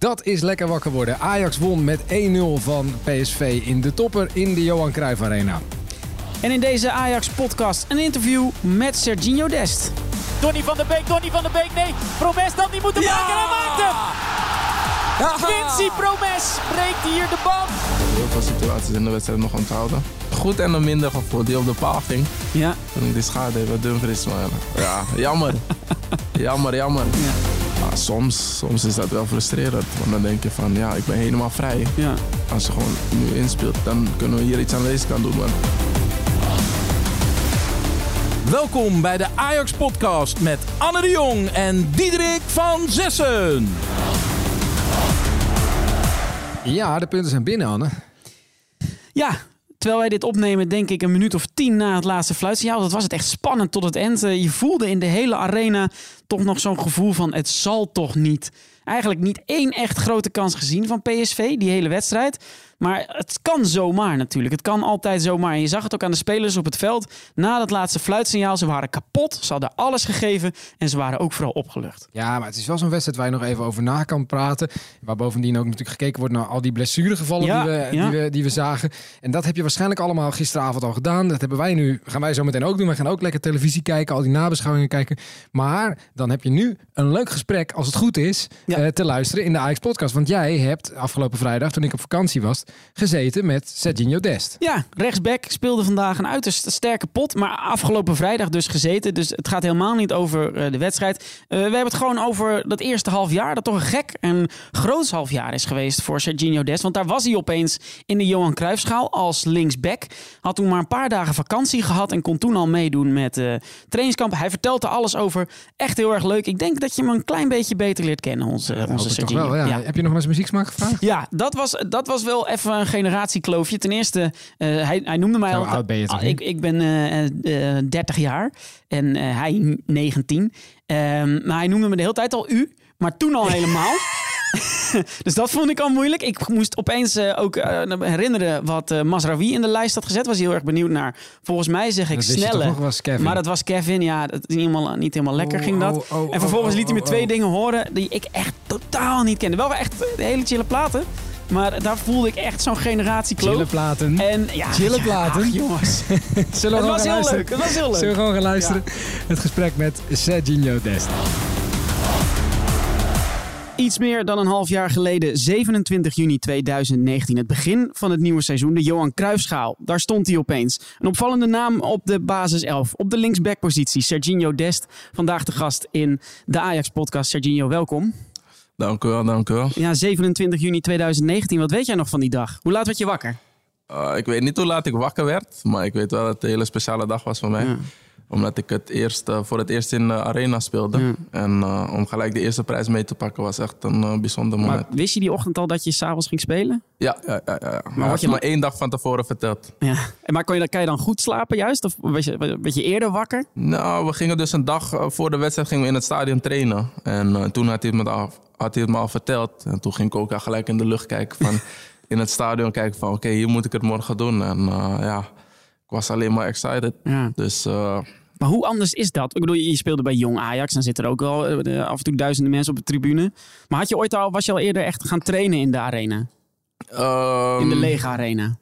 Dat is lekker wakker worden. Ajax won met 1-0 van PSV in de topper in de Johan Cruijff Arena. En in deze Ajax-podcast een interview met Serginho Dest. Donny van der Beek, Donny van der Beek, nee. Promes dan, die moet hem maken en hij maakt hem! Quincy Promes breekt hier de band. Heel veel situaties in de wedstrijd nog onthouden. Goed en een minder gevoel die op de paal ging. Ja. Toen die schade heeft Dumfries. Maar ja, jammer. jammer, jammer. Ja. Ja, soms, soms is dat wel frustrerend. Want dan denk je van, ja, ik ben helemaal vrij. ja. Als je gewoon nu inspeelt, dan kunnen we hier iets aan deze kant doen. Maar Welkom bij de Ajax Podcast met Anne de Jong en Diederik van Zessen. Ja, de punten zijn binnen, Anne. Ja, terwijl wij dit opnemen, denk ik een minuut of tien na het laatste fluitsignaal. Dat was het echt spannend tot het eind. Eh, Je voelde in de hele arena toch nog zo'n gevoel van het zal toch niet. Eigenlijk niet één echt grote kans gezien van PSV, die hele wedstrijd. Maar het kan zomaar natuurlijk. Het kan altijd zomaar. En je zag het ook aan de spelers op het veld. Na dat laatste fluitsignaal, ze waren kapot. Ze hadden alles gegeven en ze waren ook vooral opgelucht. Ja, maar het is wel zo'n wedstrijd waar je nog even over na kan praten. Waar bovendien ook natuurlijk gekeken wordt naar al die blessuregevallen Ja, die, we, ja. die, we, die we zagen. En dat heb je waarschijnlijk allemaal gisteravond al gedaan. Dat hebben wij nu, gaan wij zo meteen ook doen. We gaan ook lekker televisie kijken, al die nabeschouwingen kijken. Maar dan heb je nu een leuk gesprek, als het goed is, Ja. eh, te luisteren in de Ajax podcast. Want jij hebt afgelopen vrijdag, toen ik op vakantie was, gezeten met Serginho Dest. Ja, rechtsback speelde vandaag een uiterst sterke pot. Maar afgelopen vrijdag dus gezeten. Dus het gaat helemaal niet over eh, de wedstrijd. Eh, we hebben het gewoon over dat eerste half jaar. Dat toch een gek en groots half jaar is geweest voor Serginho Dest. Want daar was hij opeens in de Johan Cruijffschaal als linksback. Had toen maar een paar dagen vakantie gehad. En kon toen al meedoen met eh trainingskamp. Hij vertelt er alles over. Echt heel erg leuk. Ik denk dat je hem een klein beetje beter leert kennen, onze, onze Hoop ik toch wel, ja. Heb je nog zijn muzieksmaak gevraagd? Ja, dat was, dat was wel even een generatiekloofje. Ten eerste, eh, hij, hij noemde mij al. oud ben je Ah, ik, ik ben eh, eh, 30 jaar en eh, hij 19. Ehm, maar hij noemde me de hele tijd al u, maar toen al helemaal. dus dat vond ik al moeilijk. Ik moest opeens eh, ook eh, herinneren wat eh Masraoui in de lijst had gezet. Was heel erg benieuwd naar. Volgens mij zeg ik snelle. Maar dat was Kevin. Ja, dat is niet helemaal, niet helemaal lekker Oh, ging dat. oh, oh, en vervolgens liet hij me twee dingen horen die ik echt totaal niet kende. Wel echt hele chille platen. Maar daar voelde ik echt zo'n generatiekloof. Chille platen. En ja, Chille platen. jongens. Zullen we Het gewoon was gaan heel luisteren? leuk. Het was heel leuk. Zullen we gewoon gaan luisteren? Het gesprek met Serginho Dest. Iets meer dan een half jaar geleden, 27 juni 2019, het begin van het nieuwe seizoen, de Johan Cruijffschaal. Daar stond hij opeens. Een opvallende naam op de basis 11. Op de linksbackpositie, Serginho Dest. Vandaag de gast in de Ajax-podcast. Serginho, welkom. dank u wel, dank u wel. Ja, 27 juni 2019. Wat weet jij nog van die dag? Hoe laat werd je wakker? Uh, ik weet niet hoe laat ik wakker werd, maar ik weet wel dat het een hele speciale dag was voor mij. Ja. Omdat ik het eerst, eh, voor het eerst in de arena speelde. Ja. En eh, om gelijk de eerste prijs mee te pakken was echt een eh, bijzonder moment. Maar wist je die ochtend al dat je s'avonds ging spelen? Ja, ja, ja. ja. Maar had je maar één dag van tevoren verteld. Ja. En Maar kon je, dan- kan je dan goed slapen juist? Of werd je, werd je eerder wakker? Nou, we gingen dus een dag eh, voor de wedstrijd gingen we in het stadion trainen. En eh, toen had hij, het me al, had hij het me al verteld. En toen ging ik ook al gelijk in de lucht kijken van... in het stadion kijken van, oké, hier moet ik het morgen doen. En eh, ja, ik was alleen maar excited. Ja. Dus eh, Maar hoe anders is dat? Ik bedoel, je speelde bij Jong Ajax. Dan zitten er ook wel eh, af en toe duizenden mensen op de tribune. Maar had je ooit al, was je al eerder echt gaan trainen in de arena? ehm, In de lege arena?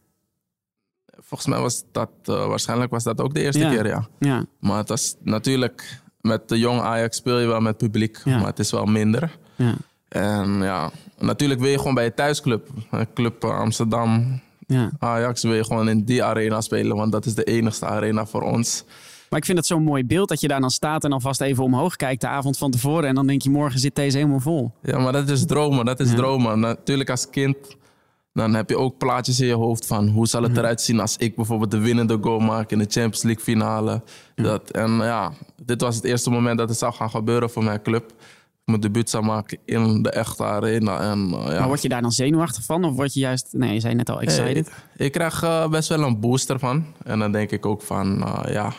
volgens mij was dat, eh, waarschijnlijk was dat ook de eerste Ja. keer, ja. Ja. Maar het was natuurlijk, met de jong Ajax speel je wel met publiek. Ja. Maar het is wel minder. Ja. En ja, natuurlijk wil je gewoon bij je thuisclub. eh, Club Amsterdam, ja. Ajax wil je gewoon in die arena spelen. Want dat is de enigste arena voor ons. Maar ik vind het zo'n mooi beeld dat je daar dan staat en alvast even omhoog kijkt de avond van tevoren. En dan denk je, morgen zit deze helemaal vol. Ja, maar dat is dromen, dat is Ja. dromen. Natuurlijk als kind, dan heb je ook plaatjes in je hoofd van... hoe zal het eruit zien als ik bijvoorbeeld de winnende goal maak in de Champions League finale. Dat, en ja, dit was het eerste moment dat het zou gaan gebeuren voor mijn club. Ik mijn debuut zou maken in de echte arena. En, eh, ja. Maar word je daar dan zenuwachtig van? Of word je juist, nee, je zei net al excited. Ik, ik krijg eh, best wel een booster van. En dan denk ik ook van, eh, ja,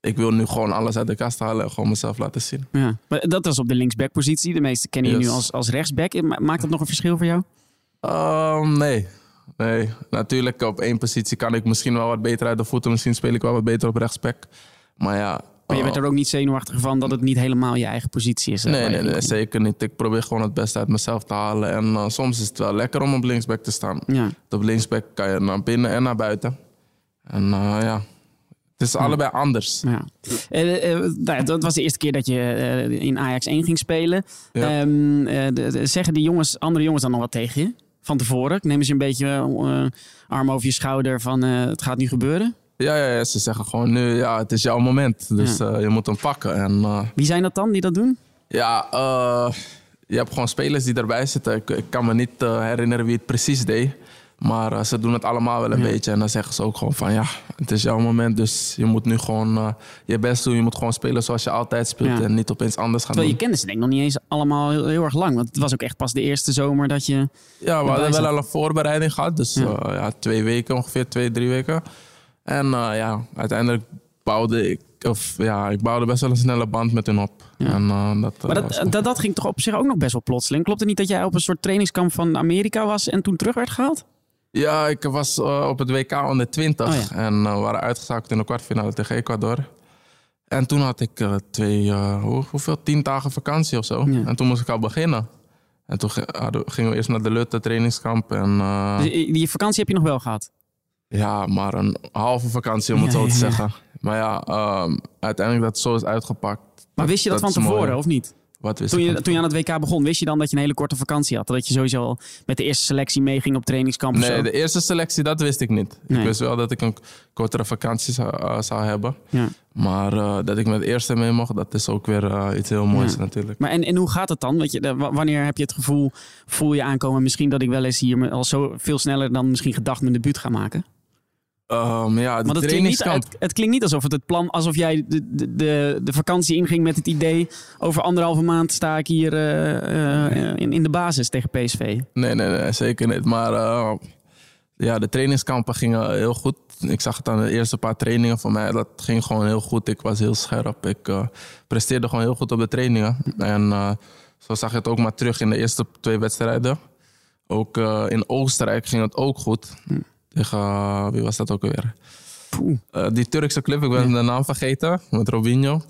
ik wil nu gewoon alles uit de kast halen en gewoon mezelf laten zien. Ja. Maar dat was op de linksback-positie. De meesten kennen je Yes. nu als, als rechtsback. Ma- Maakt dat nog een verschil voor jou? Ehm, nee. Nee, natuurlijk op één positie kan ik misschien wel wat beter uit de voeten. Misschien speel ik wel wat beter op rechtsback. Maar ja, Maar je werd er ook niet zenuwachtig van dat het niet helemaal je eigen positie is. eh, Nee, nee, nee, zeker niet. Ik probeer gewoon het beste uit mezelf te halen. En eh, soms is het wel lekker om op linksback te staan. Ja. Op linksback kan je naar binnen en naar buiten. En eh, ja, het is allebei anders. Ja. Eh, eh, nou ja, dat was de eerste keer dat je eh, in Ajax 1 ging spelen. Ja. Ehm, eh, de- de- zeggen die jongens, andere jongens dan nog wat tegen je? Van tevoren? Nemen ze een beetje eh, arm over je schouder van eh, het gaat nu gebeuren? Ja, ja, ja, ze zeggen gewoon nu, ja, het is jouw moment. Dus eh, je moet hem pakken. En eh, Wie zijn dat dan die dat doen? ja, eh, je hebt gewoon spelers die erbij zitten. Ik, ik kan me niet eh, herinneren wie het precies deed. Maar eh, ze doen het allemaal wel een beetje. En dan zeggen ze ook gewoon van ja, het is jouw moment. Dus je moet nu gewoon eh, je best doen. Je moet gewoon spelen zoals je altijd speelt. Ja. En niet opeens anders gaan Terwijl je doen. kende ze denk ik nog niet eens allemaal heel, heel erg lang. Want het was ook echt pas de eerste zomer dat je... Ja, we hadden wel al een voorbereiding gehad. Dus Ja. ja. ja, twee weken ongeveer, twee, drie weken. En eh, ja, uiteindelijk bouwde ik, of ja, ik bouwde best wel een snelle band met hun op. En, eh, dat, eh, Maar dat, dat, dat ging toch op zich ook nog best wel plotseling. Klopt het niet dat jij op een soort trainingskamp van Amerika was en toen terug werd gehaald? Ja, ik was eh, op het WK onder 20 Oh ja. en eh, we waren uitgezakt in de kwartfinale tegen Ecuador. En toen had ik eh, twee, hoe, hoeveel, tien dagen vakantie of zo. Ja. En toen moest ik al beginnen. En toen gingen we eerst naar de Lutte trainingskamp. En Dus die vakantie heb je nog wel gehad? ja, maar een halve vakantie om het Ja, zo te zeggen. Maar ja, ehm, uiteindelijk dat het zo is uitgepakt. Maar wist je dat, dat van mooi. tevoren of niet? Wat wist Toen je, van toen je aan het WK begon, wist je dan dat je een hele korte vakantie had? Dat je sowieso al met de eerste selectie meeging op trainingskamp Nee, zo? de eerste selectie, dat wist ik niet. Nee. Ik wist wel dat ik een kortere vakantie zou, eh, zou hebben. Ja. Maar eh, dat ik met de eerste mee mocht, dat is ook weer eh, iets heel moois Ja. natuurlijk. Maar en, en hoe gaat het dan? Weet je, de- wanneer heb je het gevoel, voel je aankomen misschien dat ik wel eens hier al zo veel sneller dan misschien gedacht mijn debuut ga maken? Ehm, ja, klinkt, niet, het, het klinkt niet alsof het het plan, alsof jij de, de, de, vakantie inging met het idee, over anderhalve maand sta ik hier eh, eh, in, in de basis tegen PSV. Nee, nee, nee, zeker niet. Maar eh, ja, de trainingskampen gingen heel goed. Ik zag het aan de eerste paar trainingen van mij. Dat ging gewoon heel goed. Ik was heel scherp. Ik presteerde gewoon heel goed op de trainingen. En zo zag je het ook maar terug in de eerste twee wedstrijden. Ook in Oostenrijk ging het ook goed. Wie was dat ook weer? Eh, die Turkse club, ik ben de naam vergeten. Met Robinho.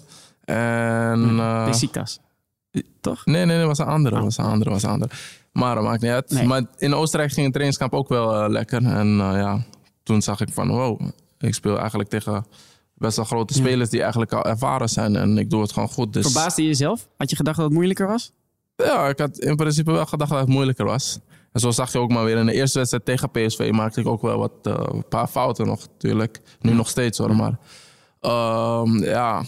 En... eh, Besiktas. Toch? Nee, nee, nee, was een andere. Was een andere, was een andere. Maar dat maakt niet uit. Nee. Maar in Oostenrijk ging het trainingskamp ook wel eh, lekker. En ja, toen zag ik van, wow, ik speel eigenlijk tegen best wel grote spelers die eigenlijk al ervaren zijn. En ik doe het gewoon goed. Dus Verbaasde je jezelf? Had je gedacht dat het moeilijker was? ja, ik had in principe wel gedacht dat het moeilijker was. En zo zag je ook maar weer in de eerste wedstrijd tegen PSV maakte ik ook wel wat, eh, een paar fouten nog natuurlijk. Nu nog steeds hoor, maar ehm, ja,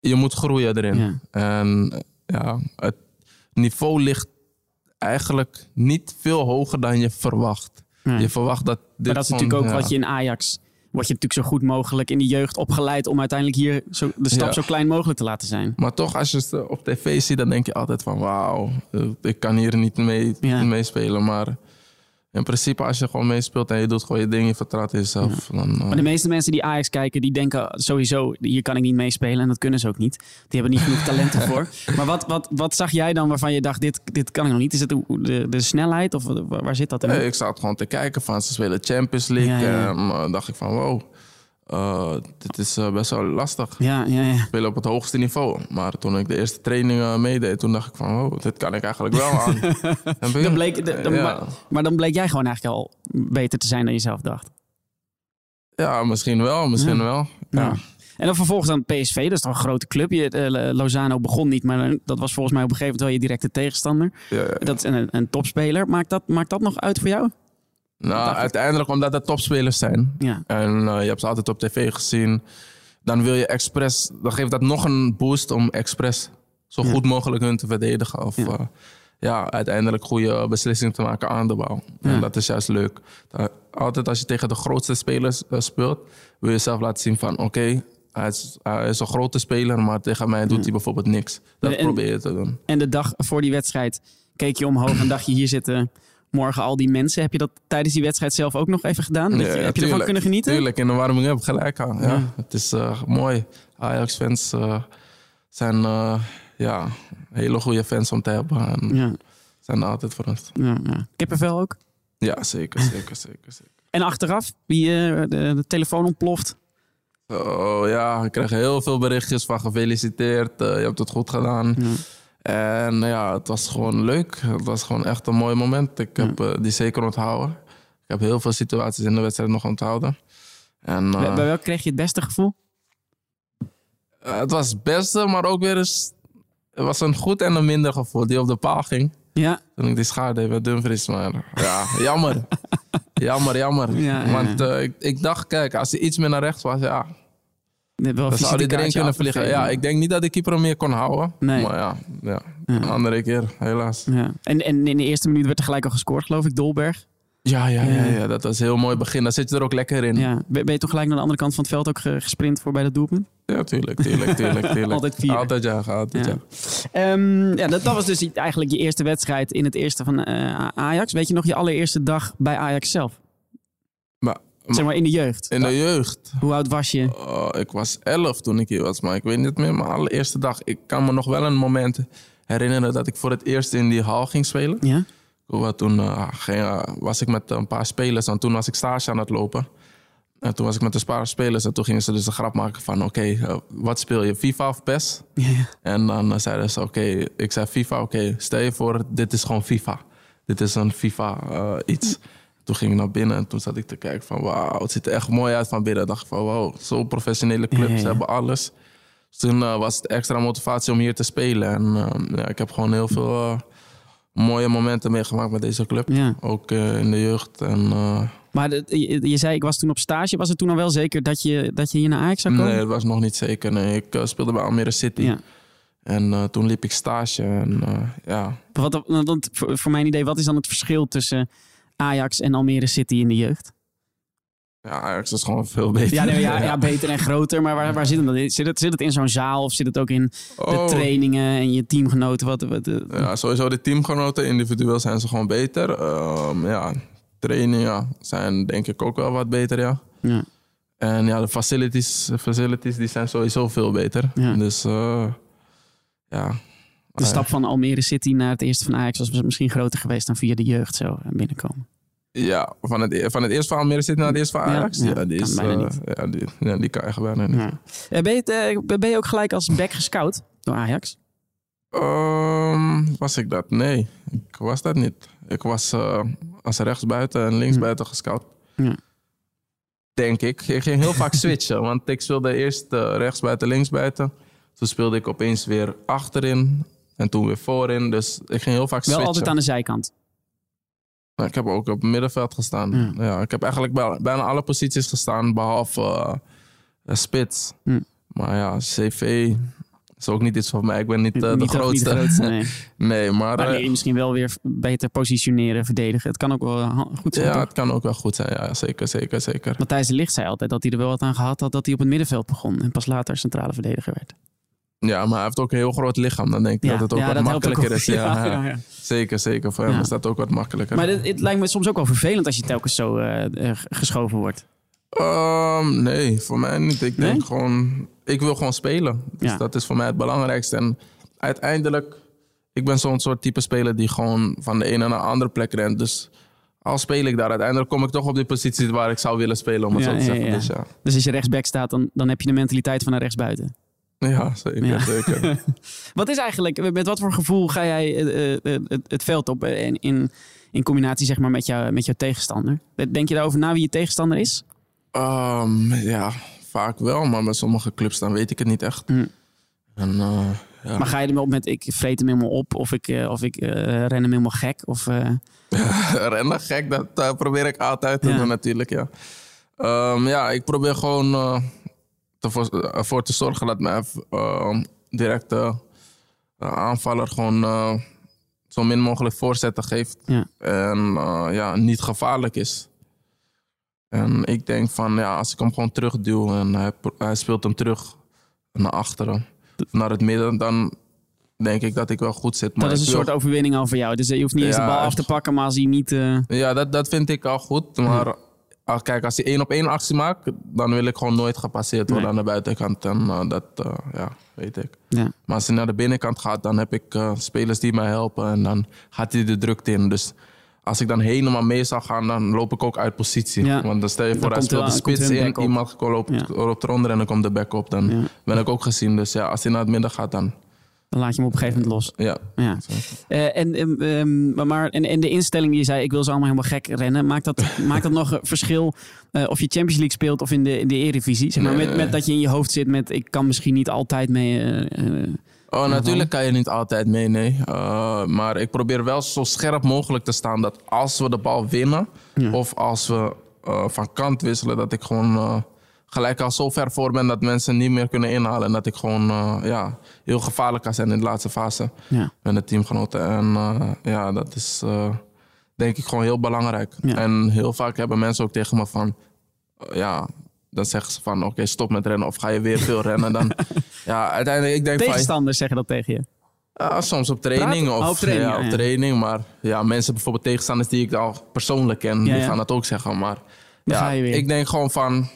je moet groeien erin. Ja. En ja, het niveau ligt eigenlijk niet veel hoger dan je verwacht. Nee. Je verwacht dat dit Maar dat is natuurlijk ook ja. wat je in Ajax... Word je natuurlijk zo goed mogelijk in de jeugd opgeleid... om uiteindelijk hier zo, de stap Ja. zo klein mogelijk te laten zijn. Maar toch, als je het op tv ziet, dan denk je altijd van wauw, eh, ik kan hier niet mee, Ja. meespelen. Maar in principe, als je gewoon meespeelt en je doet gewoon je ding, je vertrouwt in jezelf. Dan, eh, Maar de meeste mensen die Ajax kijken, die denken sowieso... hier kan ik niet meespelen en dat kunnen ze ook niet. Die hebben niet genoeg talent ervoor. Maar wat, wat, wat zag jij dan waarvan je dacht, dit, dit kan ik nog niet? Is het de, de, de snelheid of waar waar zit dat in? nee, ik zat gewoon te kijken van ze spelen Champions League. Ja, ja. En uh, dacht ik van wow, uh, dit is uh, best wel lastig. Ja, ja, ja. Spelen op het hoogste niveau. Maar toen ik de eerste trainingen meedeed, toen dacht ik van wow, dit kan ik eigenlijk wel aan. Dan bleek, de- dan- ja. maar, maar dan bleek jij gewoon eigenlijk al beter te zijn dan je zelf dacht. ja, misschien wel, misschien Ja. wel. Ja. En dan vervolgens dan PSV, dat is toch een grote club. Je, eh, Lozano begon niet, maar dat was volgens mij op een gegeven moment wel je directe tegenstander. Ja, ja. Dat is een, een topspeler. Maakt dat, maakt dat nog uit voor jou? Nou, uiteindelijk omdat het topspelers zijn. Ja. En eh, je hebt ze altijd op tv gezien. Dan wil je expres, dan geeft dat nog een boost om expres zo Ja. goed mogelijk hun te verdedigen. Of Ja. ja, ja uiteindelijk goede beslissingen te maken aan de bal. Ja. En dat is juist leuk. Altijd als je tegen de grootste spelers eh, speelt, wil je zelf laten zien van oké, hij, is, hij is een grote speler, maar tegen mij doet hij bijvoorbeeld niks. Dat En- probeer je te doen. En de dag voor die wedstrijd keek je omhoog en dacht je, hier zitten morgen al die mensen. Heb je dat tijdens die wedstrijd zelf ook nog even gedaan? Heb je ervan kunnen genieten? Tuurlijk, in de warming-up gelijk aan. Ja. Ja. Het is eh, mooi. Ajax-fans eh, zijn eh, ja, hele goede fans om te hebben. En Ja, zijn altijd voor ons. ja, ja. Kippenvel ook. Ja, zeker, zeker, zeker. zeker. En achteraf, wie de, de telefoon ontploft. Oh ja, ik kreeg heel veel berichtjes van gefeliciteerd. je hebt het goed gedaan. En ja, het was gewoon leuk. Het was gewoon echt een mooi moment. Ik heb eh, die zeker onthouden. Ik heb heel veel situaties in de wedstrijd nog onthouden. En, Bij, eh, bij welke kreeg je het beste gevoel? eh, het was het beste, maar ook weer eens... Het was een goed en een minder gevoel die op de paal ging. Ja, Toen ik die schade deed met Dumfries. Maar ja, jammer. jammer, jammer. Ja, Want ik, ik dacht, kijk, als hij iets meer naar rechts was, ja, wel dan zou visitekaartje kunnen vliegen. Ja, ik denk niet dat de keeper hem meer kon houden. Nee. Maar ja, ja, een andere keer, helaas. Ja. En, en in de eerste minuut werd er gelijk al gescoord, geloof ik, Dolberg. Ja, ja, ja, Ja. ja, dat was een heel mooi begin. Dan zit je er ook lekker in. Ja, Ja. Ben je toch gelijk naar de andere kant van het veld ook ge- gesprint voor bij dat doelpunt? tuurlijk, tuurlijk, tuurlijk, tuurlijk. Altijd vier. Altijd ja, altijd ja. Ja. Ehm, ja, dat, dat was dus eigenlijk je eerste wedstrijd in het eerste van eh, Ajax. Weet je nog je allereerste dag bij Ajax zelf? Zeg maar in de jeugd. in de jeugd, Hoe oud was je? oh, ik was elf toen ik hier was, maar ik weet niet meer. Mijn allereerste dag, ik kan me nog wel een moment herinneren dat ik voor het eerst in die hal ging spelen. Ja? Toen eh, ging, eh, was ik met een paar spelers en toen was ik stage aan het lopen. En toen was ik met een paar spelers en toen gingen ze dus een grap maken van... oké, eh, wat speel je, FIFA of PES? Ja, ja. En dan zeiden ze, oké, ik zei FIFA, oké, stel je voor, dit is gewoon FIFA. Dit is een FIFA iets. Toen ging ik naar binnen en toen zat ik te kijken van, wauw, het ziet er echt mooi uit van binnen. dacht ik van, wow, zo'n professionele club, Ja, ja, ze hebben alles. Dus toen eh, was het extra motivatie om hier te spelen. En eh, ja, ik heb gewoon heel veel eh, mooie momenten meegemaakt met deze club. Ja. Ook eh, in de jeugd. En, Maar de- je, je zei, ik was toen op stage. Was het toen al wel zeker dat je, dat je hier naar Ajax zou komen? nee, dat was nog niet zeker. Nee, ik speelde bij Almere City. En toen liep ik stage. En ja, Wat, want voor, voor mijn idee, wat is dan het verschil tussen Ajax en Almere City in de jeugd? ja, Ajax is gewoon veel beter. Ja, nee, ja, ja beter en groter. Maar waar, waar zit het dan? Zit het, zit het in zo'n zaal of zit het ook in de Oh. trainingen en je teamgenoten? Wat, wat, eh, Ja, sowieso de teamgenoten. Individueel zijn ze gewoon beter. Ehm, ja, trainingen zijn denk ik ook wel wat beter, ja. ja. En ja, de facilities, facilities die zijn sowieso veel beter. Ja. Dus eh, ja. De stap van Almere City naar het eerste van Ajax was misschien groter geweest dan via de jeugd zo eh, binnenkomen. Ja, van het, e- van het eerste van Almere City naar het eerste van Ja, Ajax. ja, Ja, die, kan is, bijna eh, niet. ja, die, ja, die kan je bijna niet. Eh, ben, je, ben je ook gelijk als back gescout door Ajax? Ehm, was ik dat? Nee, ik was dat niet. Ik was eh, als rechtsbuiten en linksbuiten gescout. Ja. Denk ik. Ik ging heel vaak switchen, want ik speelde eerst uh, rechtsbuiten, linksbuiten. Toen speelde ik opeens weer achterin en toen weer voorin. Dus ik ging heel vaak Wel switchen. altijd aan de zijkant. Nou, Ik heb ook op het middenveld gestaan. Ja. ik heb eigenlijk bij- bijna alle posities gestaan, behalve eh, spits. Hm. Maar ja, CV is ook niet iets voor mij. Ik ben niet, eh, de, Niet- niet grootste. grootste, nee. nee, maar... Maar eh, nee, misschien wel weer beter positioneren, verdedigen. Het kan ook wel goed zijn. ja, toch? het kan ook wel goed zijn. Ja, zeker, zeker, zeker. Matthijs de Ligt zei altijd dat hij er wel wat aan gehad had dat hij op het middenveld begon. En pas later centrale verdediger werd. Ja, maar hij heeft ook een heel groot lichaam. Dan denk ik dat het ook wat makkelijker ook. is. Ja. Zeker, zeker. Voor hem is dat ook wat makkelijker. Maar het, het lijkt me soms ook wel vervelend als je telkens zo eh, eh, geschoven wordt. Ehm, nee, voor mij niet. Ik Nee? denk gewoon, ik wil gewoon spelen. Dus Ja. dat is voor mij het belangrijkste. En uiteindelijk, ik ben zo'n soort type speler die gewoon van de ene naar de andere plek rent. Dus al speel ik daar, uiteindelijk kom ik toch op die positie waar ik zou willen spelen, om het zo te zeggen. Dus ja, Dus als je rechtsback staat, dan, dan heb je de mentaliteit van een rechtsbuiten. Ja zeker, Ja. zeker. Wat is eigenlijk, met wat voor gevoel ga jij eh, eh, het, het veld op eh, in, in, in combinatie zeg maar, met, jou, met jouw tegenstander? Denk je daarover na wie je tegenstander is? Ehm, ja, vaak wel, maar bij sommige clubs dan weet ik het niet echt. En, eh, ja. Maar ga je ermee op met ik vreet hem helemaal op of ik, eh, of ik eh, ren hem helemaal gek? Of, eh, Rennen gek, dat eh, probeer ik altijd te Ja. doen natuurlijk, ja. Ehm, ja, ik probeer gewoon eh, ervoor, ervoor te zorgen dat mijn uh, directe eh, aanvaller gewoon eh, zo min mogelijk voorzetten geeft. Ja. En eh, ja, niet gevaarlijk is. En ik denk van, ja, als ik hem gewoon terugduw en hij, hij speelt hem terug naar achteren, naar het midden, dan denk ik dat ik wel goed zit. Maar dat is een wil- soort overwinning al voor jou. Dus je hoeft niet eens de bal af te pakken, maar als hij niet... Ja, dat, dat vind ik al goed. Maar kijk, als hij één op één actie maakt, dan wil ik gewoon nooit gepasseerd worden Nee. aan de buitenkant. En eh, dat eh, ja, weet ik. ja. Maar als hij naar de binnenkant gaat, dan heb ik eh, spelers die mij helpen. En dan gaat hij de drukte in. Dus als ik dan helemaal mee zou gaan, dan loop ik ook uit positie. Ja. Want dan stel je Dan voor, hij komt er- speelt de spits in, iemand loopt, Ja. loopt eronder en dan komt de back op. Dan ben ik ook gezien. Dus ja, als hij naar het midden gaat, dan Dan laat je hem op een gegeven moment los. ja. Ja. Eh, en, ehm, ehm, maar, en, en de instelling die je zei, ik wil ze allemaal helemaal gek rennen. Maakt dat, maakt dat nog een verschil eh, of je Champions League speelt of in de, in de Eredivisie? Zeg maar, Nee. met, met dat je in je hoofd zit met, ik kan misschien niet altijd mee... eh, Oh, natuurlijk kan je niet altijd mee, nee. Uh, maar ik probeer wel zo scherp mogelijk te staan dat als we de bal winnen Ja. of als we uh, van kant wisselen, dat ik gewoon uh, gelijk al zo ver voor ben dat mensen niet meer kunnen inhalen. En dat ik gewoon uh, ja, heel gevaarlijk kan zijn in de laatste fase ja. met de teamgenoten. En uh, ja, dat is uh, denk ik gewoon heel belangrijk. Ja. En heel vaak hebben mensen ook tegen me van, ja, dan zeggen ze van oké, okay, stop met rennen of ga je weer veel rennen. Dan, ja, uiteindelijk, ik denk van... Tegenstanders zeggen dat tegen je? Ja, soms op training. Of, Oh, op training, ja, op ja. training. Maar ja, mensen, bijvoorbeeld tegenstanders die ik al persoonlijk ken, die gaan dat ook zeggen. Maar ja, ik denk gewoon van...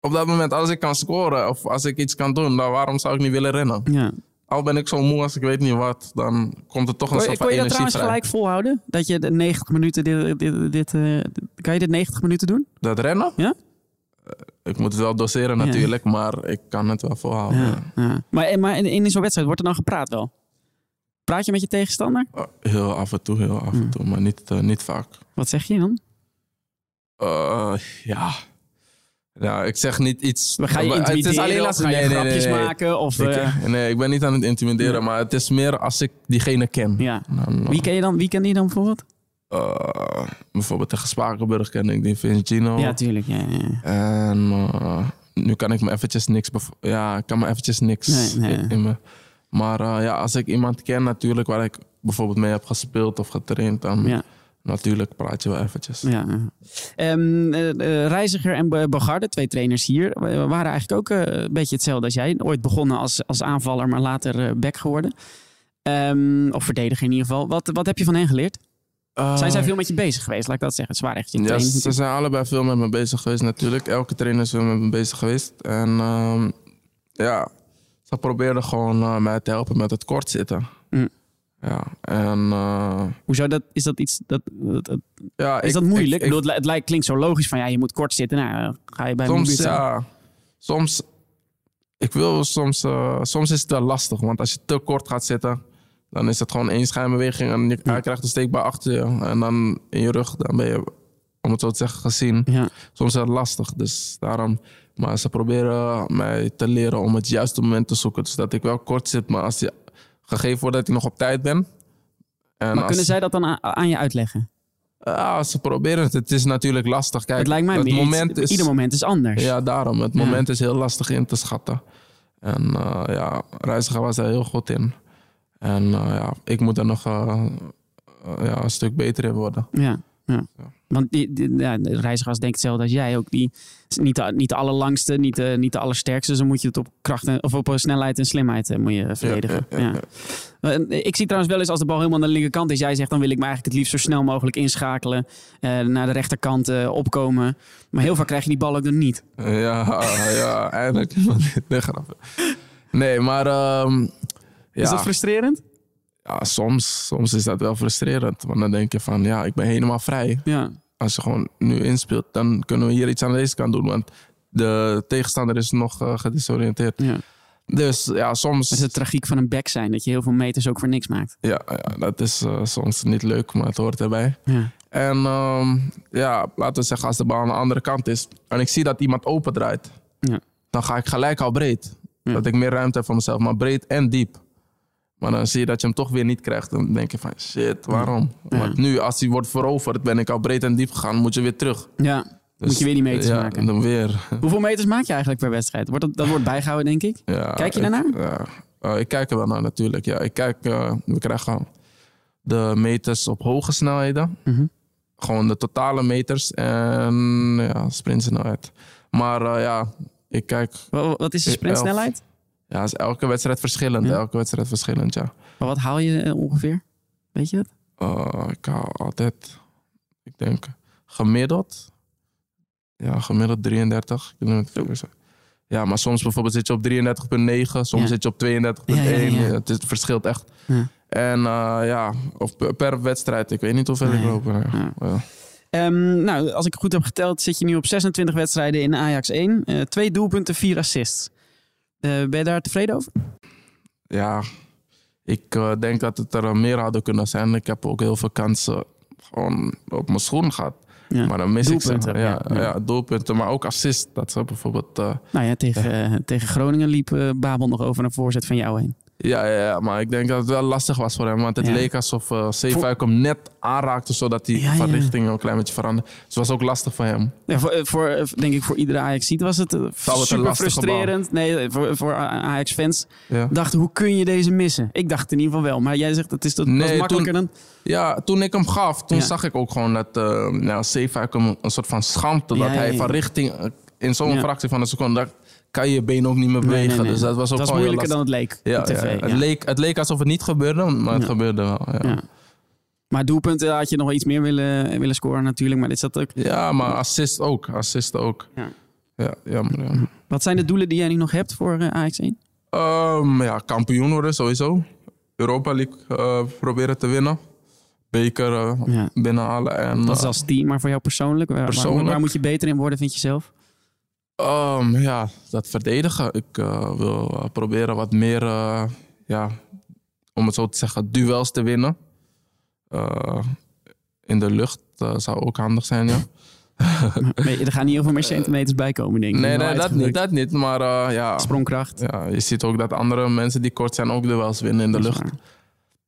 Op dat moment, als ik kan scoren of als ik iets kan doen, dan waarom zou ik niet willen rennen? Ja. Al ben ik zo moe als ik weet niet wat, dan komt er toch een soort van kon je dat energie trouwens vrij. gelijk volhouden? Dat je de 90 minuten dit... dit, dit eh, kan je dit 90 minuten doen? Dat rennen? Ja? Eh, Ik moet het wel doseren Ja. natuurlijk, maar ik kan het wel volhouden. ja. ja. Maar, in, in zo'n wedstrijd wordt er dan gepraat wel? Praat je met je tegenstander? Oh, Heel af en toe, heel af Hmm. en toe, maar niet, eh, niet vaak. Wat zeg je dan? Eh, ja. Ja, ik zeg niet iets. Gaan je Maar het is intimideren alleen of als ga je nee, nee, grapjes nee, nee. maken? Of, Ik- eh, nee, ik ben niet aan het intimideren, maar het is meer als ik diegene ken. ja. Dan, eh, Wie ken je dan? Wie ken je dan bijvoorbeeld? eh, bijvoorbeeld tegen Spakenburg ken ik die Vince Gino. Ja, tuurlijk. Ja, ja. En eh, nu kan ik me eventjes niks... Ja, ik kan me eventjes niks Nee, nee. In, me... Maar ja, als ik iemand ken natuurlijk waar ik bijvoorbeeld mee heb gespeeld of getraind, dan Ja. Natuurlijk praat je wel eventjes. Ja. Ehm, eh, eh, Reiziger en Bo- Bogarde, twee trainers hier, wa- waren eigenlijk ook eh, een beetje hetzelfde als jij. Ooit begonnen als, als aanvaller, maar later eh, back geworden. Ehm, of verdediger in ieder geval. Wat, wat heb je van hen geleerd? Zijn zij veel met je bezig geweest, laat ik dat zeggen. Het is waar echt je Ja, ze zijn allebei veel met me bezig geweest natuurlijk. Elke trainer is veel met me bezig geweest. En ehm, ja, ze probeerden gewoon eh, mij te helpen met het kort zitten. Mm. Ja, en eh, Hoezo dat, is dat iets... Dat, dat- dat- ja, is ik- dat moeilijk? ik- Ik, bedoel, het, li- het lijkt, klinkt zo logisch van ja, je moet kort zitten. Nou, ga je bij soms, ja, soms, ik wil soms, eh, soms is het wel lastig. Want als je te kort gaat zitten, dan is het gewoon één schijnbeweging en je, krijgt een steekbal achter je. En dan in je rug, dan ben je, om het zo te zeggen, gezien. Ja. Soms is het lastig, dus daarom. Maar ze proberen mij te leren om het juiste moment te zoeken. Dus dat ik wel kort zit, maar als die gegeven wordt dat ik nog op tijd ben. En Maar als- kunnen zij dat dan aan, je uitleggen? Ja, ze proberen het. Het is natuurlijk lastig. Kijk, het lijkt mij het meer moment is... Ieder moment is anders. Ja, daarom. Het Ja. moment is heel lastig in te schatten. En eh, ja, Reiziger was daar heel goed in. En eh, ja, ik moet er nog eh, ja, een stuk beter in worden. Ja, ja. Ja. Want die, die, ja, de reizigers denkt hetzelfde als jij ook. Die is niet de, niet de allerlangste, niet de, niet de allersterkste. Dus dan moet je het op kracht en, of op snelheid en slimheid eh, moet je verdedigen. ja, ja, Ja. Eh, Ik zie trouwens wel eens als de bal helemaal aan de linkerkant is. Jij zegt dan wil ik me eigenlijk het liefst zo snel mogelijk inschakelen. eh, naar de rechterkant eh, opkomen. Maar heel vaak krijg je die bal ook dan niet. Ja, ja, eindelijk. nee, maar ehm, ja, Is dat frustrerend? Ja, soms, soms is dat wel frustrerend. Want dan denk je van, ja, ik ben helemaal vrij. Ja. Als je gewoon nu inspeelt, dan kunnen we hier iets aan deze kant doen. Want de tegenstander is nog gedesoriënteerd. ja. Dus ja, soms... Dat is de tragiek van een back zijn. Dat je heel veel meters ook voor niks maakt. Ja, ja dat is eh, soms niet leuk, maar het hoort erbij. Ja. En ehm, ja, laten we zeggen, als de bal aan de andere kant is en ik zie dat iemand open draait, Ja. dan ga ik gelijk al breed. Dat ik meer ruimte heb voor mezelf, maar breed en diep. Maar dan zie je dat je hem toch weer niet krijgt. Dan denk je van, shit, waarom? Ja. Want nu, als hij wordt veroverd, ben ik al breed en diep gegaan, moet je weer terug. ja. Dus, Moet je weer die meters ja, maken. dan weer. Hoeveel meters maak je eigenlijk per wedstrijd? Wordt dat, dat wordt bijgehouden, denk ik. Ja, Kijk je ik- daarnaar? Ja, Eh, ik kijk er wel naar natuurlijk. Ja, ik kijk, eh, we krijgen de meters op hoge snelheden. Mhm. Gewoon de totale meters en ja, sprintsnelheid. Maar eh, ja, ik kijk, Wa- Wat is de sprintsnelheid? Ja, is elke wedstrijd verschillend. Ja. Elke wedstrijd verschillend, ja. Maar wat haal je eh, ongeveer? Weet je dat? Eh, ik hou altijd, ik denk, gemiddeld. Ja, gemiddeld 33 kilometer. per uur. Ja, maar soms bijvoorbeeld zit je op 33,9, soms Ja. zit je op 32,1. Ja, ja, ja. Het, is- het verschilt echt. Ja. En eh, ja, of per- wedstrijd. Ik weet niet hoeveel ik loop. Ehm, nou, als ik goed heb geteld, zit je nu op 26 wedstrijden in Ajax 1. Eh, twee doelpunten, vier assists. Eh, ben je daar tevreden over? ja, ik eh, denk dat het er meer hadden kunnen zijn. Ik heb ook heel veel kansen gewoon op mijn schoen gehad. Ja. Maar dan mis ik ze. Ja, ja, doelpunten, maar ook assist. Dat ze bijvoorbeeld... eh, Nou ja, tegen, tegen Groningen liep Babel nog over een voorzet van jou heen. Ja, ja, ja, maar ik denk dat het wel lastig was voor hem. Want het Ja. leek alsof uh, Zeefuik hem net aanraakte, zodat hij Ja, van richting een klein beetje veranderde. Dus het was ook lastig voor hem. Ja, voor, eh, voor, eh, denk ik voor iedere ajax was het eh, super frustrerend. Nee, eh, voor, voor Ajax-fans Ja, dachten, hoe kun je deze missen? Ik dacht in ieder geval wel. Maar jij zegt, het is dat Nee, was makkelijker dan... ja toen ik hem gaf, toen zag ik ook gewoon dat uh, nou, Zeefuik hem een soort van schampte. Ja, dat hij van richting, eh, in zo'n fractie van een seconde, kan je je been ook niet meer bewegen. nee, nee. Dus dat was ook was moeilijker dan het leek ja, tv. ja, ja. Het, leek, het leek alsof het niet gebeurde, maar het Ja. gebeurde wel. Ja. Ja. Maar doelpunten had je nog wel iets meer willen, willen scoren natuurlijk. Maar dit zat ook... Ja, maar assist ook. Assist ook. Ja. Ja, jammer. Ja. Wat zijn de doelen die jij nu nog hebt voor eh, Ajax 1? Ehm, ja, kampioen worden sowieso. Europa League eh, proberen te winnen. Beker eh, Ja. binnenhalen. En, Dat is eh, als team, maar voor jou persoonlijk? Waar, Persoonlijk? Waar, waar moet je beter in worden, vind je zelf? Ehm, ja, dat verdedigen. Ik eh, wil eh, proberen wat meer, eh, ja, om het zo te zeggen, duels te winnen. In de lucht zou ook handig zijn, ja. Nee, er gaan niet heel veel meer centimeters bij komen, denk ik. Nee, nee dat, niet, dat niet. Maar ja, Sprongkracht. ja, je ziet ook dat andere mensen die kort zijn ook duels winnen in de lucht. waar.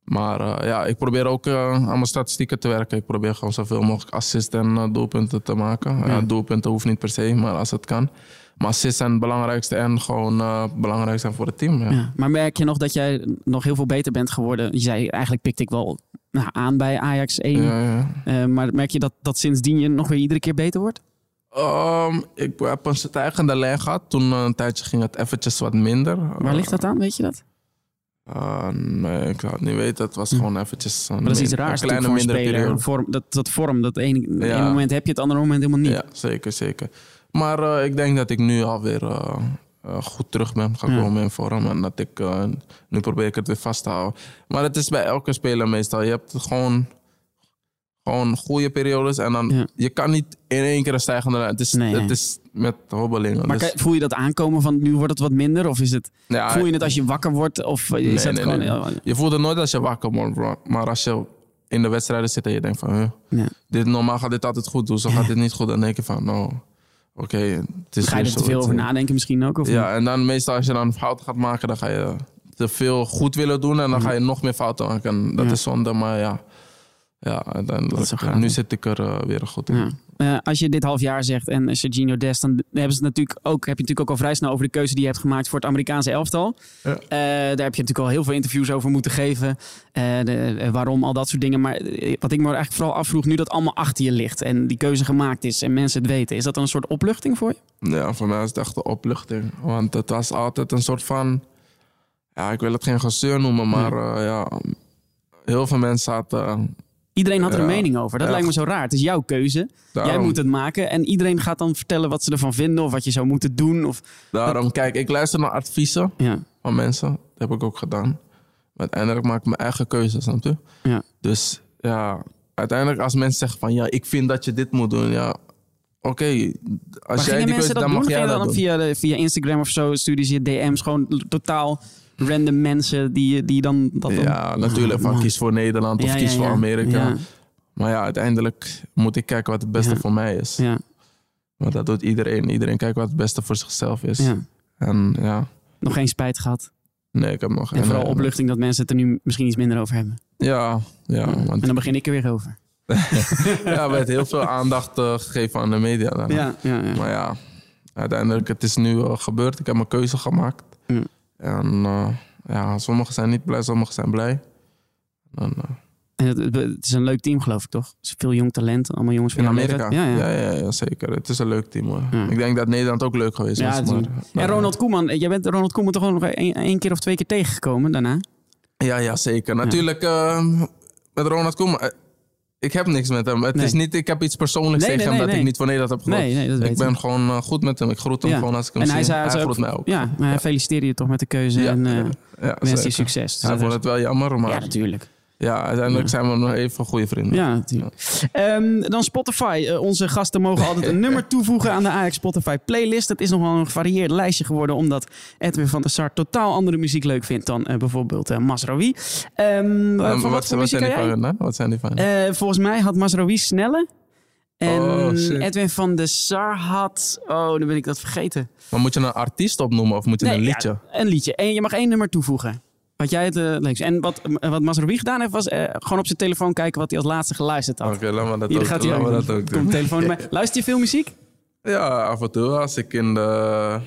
Maar eh, ja, ik probeer ook eh, aan mijn statistieken te werken. Ik probeer gewoon zoveel mogelijk assists en eh, doelpunten te maken. Ja. Ja. doelpunten hoeft niet per se, maar als het kan. Maar assists zijn het belangrijkste en gewoon belangrijk zijn voor het team. Ja. Ja. Maar merk je nog dat jij nog heel veel beter bent geworden? Je zei, eigenlijk pikte ik wel nou, aan bij Ajax 1. Ja, ja. Eh, maar merk je dat, dat sindsdien je nog weer iedere keer beter wordt? Ehm, ik heb een stijgende lijn gehad. Toen een tijdje ging het eventjes wat minder. Waar ligt dat aan, weet je dat? Eh, nee, ik zou het niet weten. Het was gewoon eventjes een, Maar dat is iets raars een kleine mindere speler. periode. Vorm, dat, dat vorm, dat ene, Ja. ene moment heb je het, andere moment helemaal niet. Ja, zeker, zeker. Maar eh, ik denk dat ik nu alweer eh, goed terug ben gekomen in vorm. En dat ik, nu probeer ik het weer vast te houden. Maar het is bij elke speler meestal. Je hebt gewoon, gewoon goede periodes. En dan, Ja. je kan niet in één keer een stijgende lijn. Het is, Nee, het is met hobbelingen. Maar Dus- voel je dat aankomen van nu wordt het wat minder? Of is het, ja, voel je het als je wakker wordt? Of Nee, nee, gewoon... Je voelt het nooit als je wakker wordt, bro. Maar als je in de wedstrijden zit en je denkt van... huh, Ja. dit, normaal gaat dit altijd goed. Zo gaat dit niet goed. Dan denk je van, nou, oké. het is Ga je er te veel over nadenken misschien ook? Of niet? Ja, en dan meestal als je dan fouten gaat maken, dan ga je te veel goed willen doen en dan ga je nog meer fouten maken. En dat is zonde, maar ja. Ja, Dat is uiteindelijk. wel gaaf. nu zit ik er eh, weer goed in. Ja. Eh, als je dit half jaar zegt en Serginho Dest, dan hebben ze het natuurlijk ook, heb je natuurlijk ook al vrij snel over de keuze die je hebt gemaakt voor het Amerikaanse elftal. Ja. Eh, daar heb je natuurlijk al heel veel interviews over moeten geven. De, waarom, al dat soort dingen. Maar wat ik me eigenlijk vooral afvroeg, nu dat allemaal achter je ligt en die keuze gemaakt is en mensen het weten, is dat dan een soort opluchting voor je? Ja, voor mij is het echt een opluchting. Want het was altijd een soort van... Ja, ik wil het geen gezeur noemen, maar ja... Heel veel mensen zaten... Iedereen had er een Ja. mening over. Dat Ja. lijkt me zo raar. Het is jouw keuze. Jij moet het maken. En iedereen gaat dan vertellen wat ze ervan vinden of wat je zou moeten doen. Of... daarom, kijk, ik luister naar adviezen Ja. van mensen. Dat heb ik ook gedaan. Maar uiteindelijk maak ik mijn eigen keuzes, snap je? Ja. Dus ja, uiteindelijk als mensen zeggen van... Ja, ik vind dat je dit moet doen. Ja, oké. Als jij die keuze... dat Dan doen? mag jij dat dan doen. via, de, via Instagram of zo sturen ze je DM's gewoon totaal random mensen die, die dan dat dan... Ja, natuurlijk. Van kies voor Nederland of kies voor. Amerika. Maar ja, uiteindelijk moet ik kijken wat het beste voor mij is. ja, Maar dat doet iedereen. Iedereen kijkt wat het beste voor zichzelf is. ja. En ja, Nog geen spijt gehad. nee, ik heb nog En geen... vooral eh, opluchting dat mensen het er nu misschien iets minder over hebben. Ja, ja. En Want dan begin ik er weer over. ja, er werd heel veel aandacht eh, gegeven aan de media. Ja, ja, ja. Maar ja, uiteindelijk, het is nu eh, gebeurd. Ik heb mijn keuze gemaakt. Ja. En eh, ja, sommigen zijn niet blij, sommigen zijn blij. En, eh, En het, is een leuk team, geloof ik, toch? Is veel jong talent. Allemaal jongens van in Amerika? Ja, ja. Ja, ja, ja, zeker. Het is een leuk team hoor. Ik denk dat Nederland ook leuk geweest het- maar, En maar- Ronald Koeman, jij bent Ronald Koeman toch ook nog één keer of twee keer tegengekomen daarna? Ja, ja, zeker. Natuurlijk, eh, met Ronald Koeman. Ik heb niks met hem. Het Nee. is niet, ik heb iets persoonlijks Nee, tegen nee, hem dat ik niet voor Nederland heb gegroet. Nee, nee, dat weet ik ben ik. gewoon eh, goed met hem. Ik groet hem Ja. gewoon als ik hem En zie. hij zei- hij groet ook- mij ook. Ja, maar hij feliciteerde je toch met de keuze Ja, en eh ja, wens je zeker. succes. Dus Hij dat vond het wel jammer, maar ja, ja, uiteindelijk zijn we nog even goede vrienden. Ja, natuurlijk. Ehm, dan Spotify. Eh, onze gasten mogen altijd een nummer toevoegen aan de Ajax Spotify playlist. Het is nog wel een gevarieerd lijstje geworden, omdat Edwin van der Sar totaal andere muziek leuk vindt dan eh, bijvoorbeeld Masraoui. Van wat, zijn die van? Wat zijn die van? Volgens mij had Masraoui snelle. En Oh. Edwin van der Sar had... Oh, dan ben ik dat vergeten. maar moet je een artiest opnoemen of moet je Nee, een ja, liedje? een liedje. En je mag één nummer toevoegen. Wat jij het uh, leukste. En wat, wat Masraoui gedaan heeft, was eh, gewoon op zijn telefoon kijken wat hij als laatste geluisterd had. Oké, laat maar dat Hier ook, gaat hij laat ook. dat doen. telefoon. Luister je veel muziek? Ja, af en toe. Als ik in de,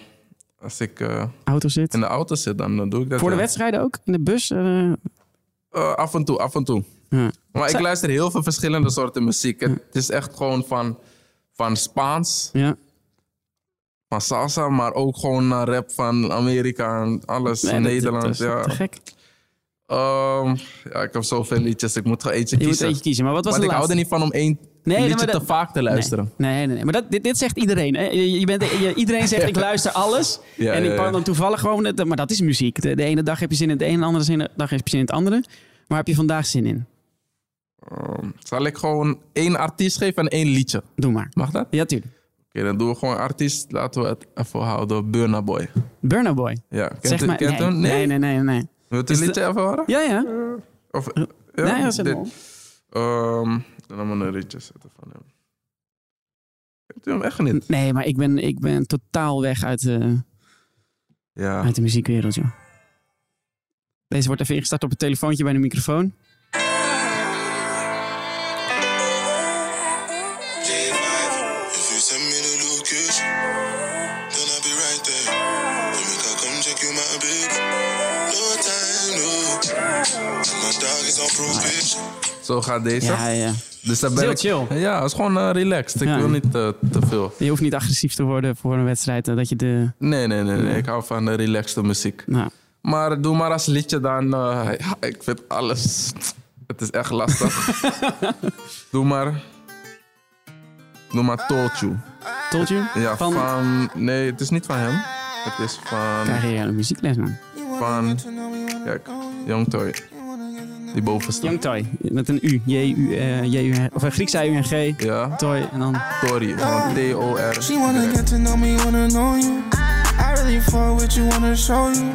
als ik, eh, Auto zit. in de auto zit, dan eh, doe ik dat. Voor de ja. wedstrijden ook? In de bus? eh, Eh, af en toe, af en toe. ja. Maar ik luister heel veel verschillende soorten muziek. Het is echt gewoon van, van Spaans, ja. Van salsa, maar ook gewoon naar rap van Amerika en alles. Nee, Nederland, ja. Te gek. Ehm, ja, ik heb zoveel liedjes. Ik moet gewoon eentje Je moet kiezen. eentje kiezen. Maar wat was de ik hou er niet van om één nee, liedje maar dat- te vaak te luisteren. Nee, nee, nee. Maar dat, dit, dit zegt iedereen. Hè? Je, je bent, je- iedereen zegt ik luister alles. Ja, en ik ja, pak dan toevallig gewoon... het- Maar dat is muziek. De, de ene dag heb je zin in het ene, de andere zin- dag heb je zin in het andere. Waar heb je vandaag zin in? Ehm, zal ik gewoon één artiest geven en één liedje? Doe maar. Mag dat? Ja, tuurlijk. Dan doen we gewoon artiest. Laten we het even houden. Burna Boy. Burna Boy. Ja, kent Zeg u- maar... kent Nee, hem? nee, nee, nee. nee. Wilt u Is een liedje even horen? Ja, ja. Of, ja, nee, dat. Ehm, dan moet ik een liedje zetten van hem. Kent u hem echt niet? Nee, maar ik ben, ik ben totaal weg uit de, Ja. uit de muziekwereld, joh. Deze wordt even ingestart op het telefoontje bij de microfoon. Zo gaat deze. Ja, ja. Dus daar ben Heel ik, chill. Ja, het is gewoon eh, relaxed. Ik Ja. wil niet eh, te veel. Je hoeft niet agressief te worden voor een wedstrijd. eh, Dat je de... Nee, nee, nee, nee. Ik hou van de relaxte muziek. Nou, Maar doe maar als liedje dan. eh, ja, ik vind alles. Het is echt lastig. doe maar. Doe maar Told You. told you? Ja, Van- van... Nee, het is niet van hem. Het is van... Krijg je een muziekles, man. Van... Kijk, Young Toy. Die bovenste. Young Toy. Met een U. J-U, eh, J-U, of een Griekse U-N-G. Ja, Toy en dan... Tory. Van T-O-R. She wanna get to know me, wanna know you. I really fall with you, wanna show you.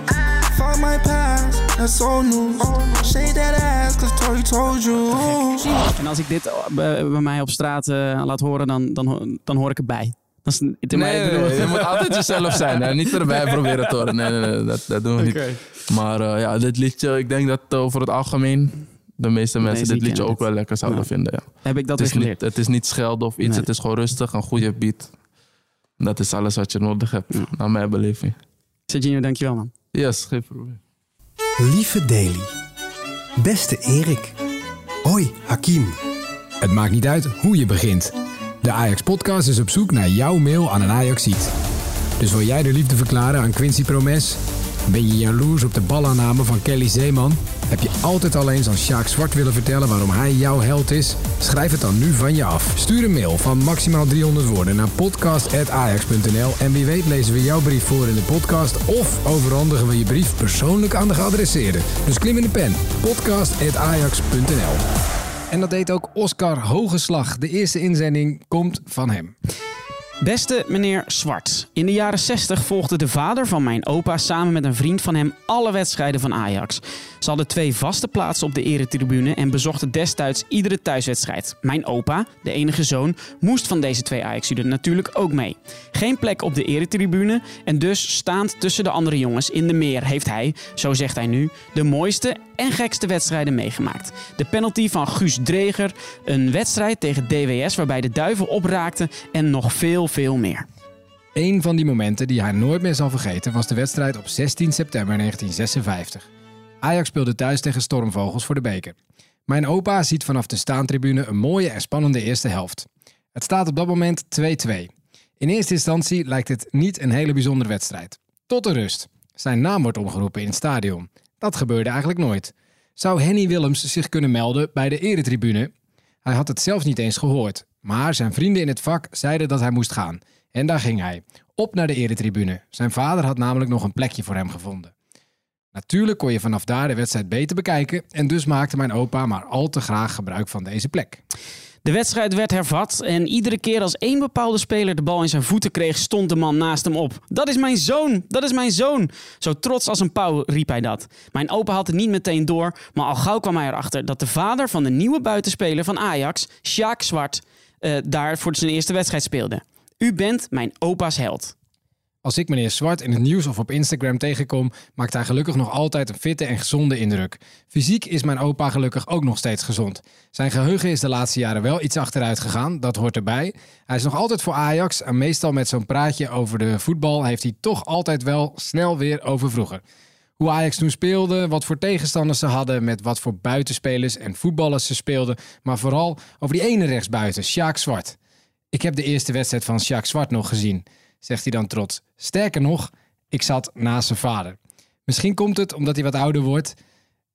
Fuck my past, that's old news. Shake that ass, cause Tori told you. She En als ik dit eh, bij, bij mij op straat eh, laat horen, dan, dan, dan hoor ik erbij. Dat is, het- maar Nee, nee, je moet altijd jezelf zijn. Hè? Niet erbij proberen te horen. Nee, nee, nee dat, dat doen we niet. Maar eh, ja, dit liedje, ik denk dat over het algemeen de meeste mensen dit liedje ook wel lekker zouden Ja. vinden. Ja. Heb ik dat Het, weer is geleerd. niet, het is niet schelden of iets, Nee. het is gewoon rustig, een goede beat. Dat is alles wat je nodig hebt, naar mijn beleving. Sergio, dankjewel man. Yes, geen probleem. Lieve Daily. Beste Erik. Hoi, Hakim. Het maakt niet uit hoe je begint. De Ajax Podcast is op zoek naar jouw mail aan een Ajaxiet. Dus wil jij de liefde verklaren aan Quincy Promes? Ben je jaloers op de balaanname van Kelly Zeeman? Heb je altijd al eens aan Sjaak Zwart willen vertellen waarom hij jouw held is? Schrijf het dan nu van je af. Stuur een mail van maximaal 300 woorden naar podcast.ajax.nl en wie weet lezen we jouw brief voor in de podcast of overhandigen we je brief persoonlijk aan de geadresseerde. Dus klim in de pen. podcast.ajax.nl en dat deed ook Oscar Hogeslag. De eerste inzending komt van hem. Beste meneer Zwart. In de jaren 60 volgde de vader van mijn opa samen met een vriend van hem alle wedstrijden van Ajax. Ze hadden twee vaste plaatsen op de eretribune en bezochten destijds iedere thuiswedstrijd. Mijn opa, de enige zoon, moest van deze twee Ajaxiden natuurlijk ook mee. Geen plek op de eretribune en dus staand tussen de andere jongens in de meer heeft hij, zo zegt hij nu, de mooiste en gekste wedstrijden meegemaakt. De penalty van Guus Dreger, een wedstrijd tegen DWS waarbij de duivel opraakte en nog veel, veel meer. Een van die momenten die hij nooit meer zal vergeten was de wedstrijd op 16 september 1956. Ajax speelde thuis tegen Stormvogels voor de beker. Mijn opa ziet vanaf de staantribune een mooie en spannende eerste helft. Het staat op dat moment 2-2. In eerste instantie lijkt het niet een hele bijzondere wedstrijd. Tot de rust. Zijn naam wordt omgeroepen in het stadion. Dat gebeurde eigenlijk nooit. Zou Henny Willems zich kunnen melden bij de eretribune? Hij had het zelf niet eens gehoord. Maar zijn vrienden in het vak zeiden dat hij moest gaan. En daar ging hij. Op naar de eretribune. Zijn vader had namelijk nog een plekje voor hem gevonden. Natuurlijk kon je vanaf daar de wedstrijd beter bekijken. En dus maakte mijn opa maar al te graag gebruik van deze plek. De wedstrijd werd hervat en iedere keer als één bepaalde speler de bal in zijn voeten kreeg, stond de man naast hem op. Dat is mijn zoon, dat is mijn zoon. Zo trots als een pauw riep hij dat. Mijn opa had het niet meteen door, maar al gauw kwam hij erachter dat de vader van de nieuwe buitenspeler van Ajax, Sjaak Zwart, eh, daar voor zijn eerste wedstrijd speelde. U bent mijn opa's held. Als ik meneer Zwart in het nieuws of op Instagram tegenkom, maakt hij gelukkig nog altijd een fitte en gezonde indruk. Fysiek is mijn opa gelukkig ook nog steeds gezond. Zijn geheugen is de laatste jaren wel iets achteruit gegaan, dat hoort erbij. Hij is nog altijd voor Ajax en meestal met zo'n praatje over de voetbal heeft hij toch altijd wel snel weer over vroeger. Hoe Ajax toen speelde, wat voor tegenstanders ze hadden, met wat voor buitenspelers en voetballers ze speelden, maar vooral over die ene rechtsbuiten, Sjaak Zwart. Ik heb de eerste wedstrijd van Sjaak Zwart nog gezien zegt hij dan trots. Sterker nog, ik zat naast zijn vader. Misschien komt het omdat hij wat ouder wordt,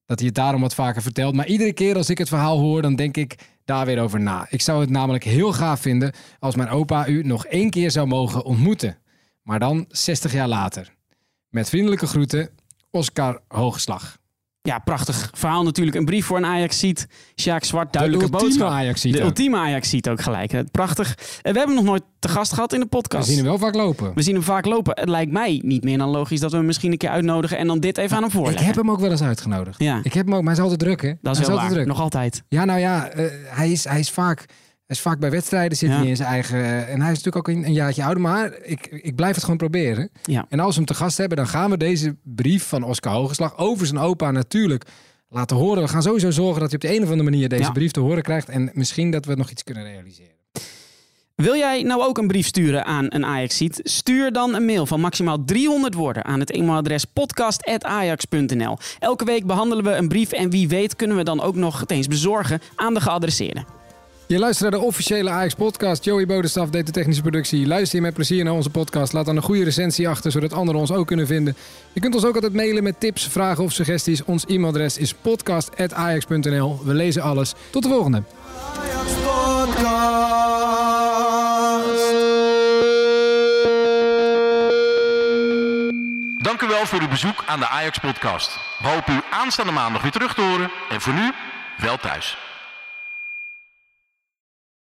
dat hij het daarom wat vaker vertelt. Maar iedere keer als ik het verhaal hoor, dan denk ik daar weer over na. Ik zou het namelijk heel gaaf vinden als mijn opa u nog één keer zou mogen ontmoeten. Maar dan 60 jaar later. Met vriendelijke groeten, Oscar Hoogslag. Ja, prachtig verhaal natuurlijk. Een brief voor een Ajax-ziet. Sjaak Zwart, duidelijke ultieme boodschap. Ajaxiet De ultieme Ajax-ziet ook gelijk. Prachtig. En we hebben hem nog nooit te gast gehad in de We podcast. zien hem wel vaak lopen. We zien hem vaak lopen. Het lijkt mij niet meer dan logisch dat we hem misschien een keer uitnodigen en dan dit even aan hem Ik voorleggen. heb hem ook wel eens uitgenodigd. Ja. Ik heb hem ook, maar hij is altijd druk, hè? Dat hij is altijd waar. druk. Nog altijd. Ja, nou ja, eh, hij, is, hij, is vaak, hij is vaak bij wedstrijden, zit Ja. hij in zijn eigen... eh, en hij is natuurlijk ook een, een jaartje ouder, maar ik, ik blijf het gewoon proberen. Ja. En als we hem te gast hebben, dan gaan we deze brief van Oscar Hogeslag over zijn opa natuurlijk laten horen. We gaan sowieso zorgen dat hij op de een of andere manier deze Ja. brief te horen krijgt. En misschien dat we nog iets kunnen realiseren. Wil jij nou ook een brief sturen aan een Ajax-ziet? Stuur dan een mail van maximaal 300 woorden aan het e-mailadres podcast.ajax.nl. Elke week behandelen we een brief en wie weet kunnen we dan ook nog het eens bezorgen aan de geadresseerde. Je luistert naar de officiële Ajax-podcast. Joey Bodenstaf deed de technische productie. Luister je met plezier naar onze podcast. Laat dan een goede recensie achter, zodat anderen ons ook kunnen vinden. Je kunt ons ook altijd mailen met tips, vragen of suggesties. Ons e-mailadres is podcast.ajax.nl. We lezen alles. Tot de volgende. Dank u wel voor uw bezoek aan de Ajax Podcast. We hopen u aanstaande maandag weer terug te horen. En voor nu, wel thuis.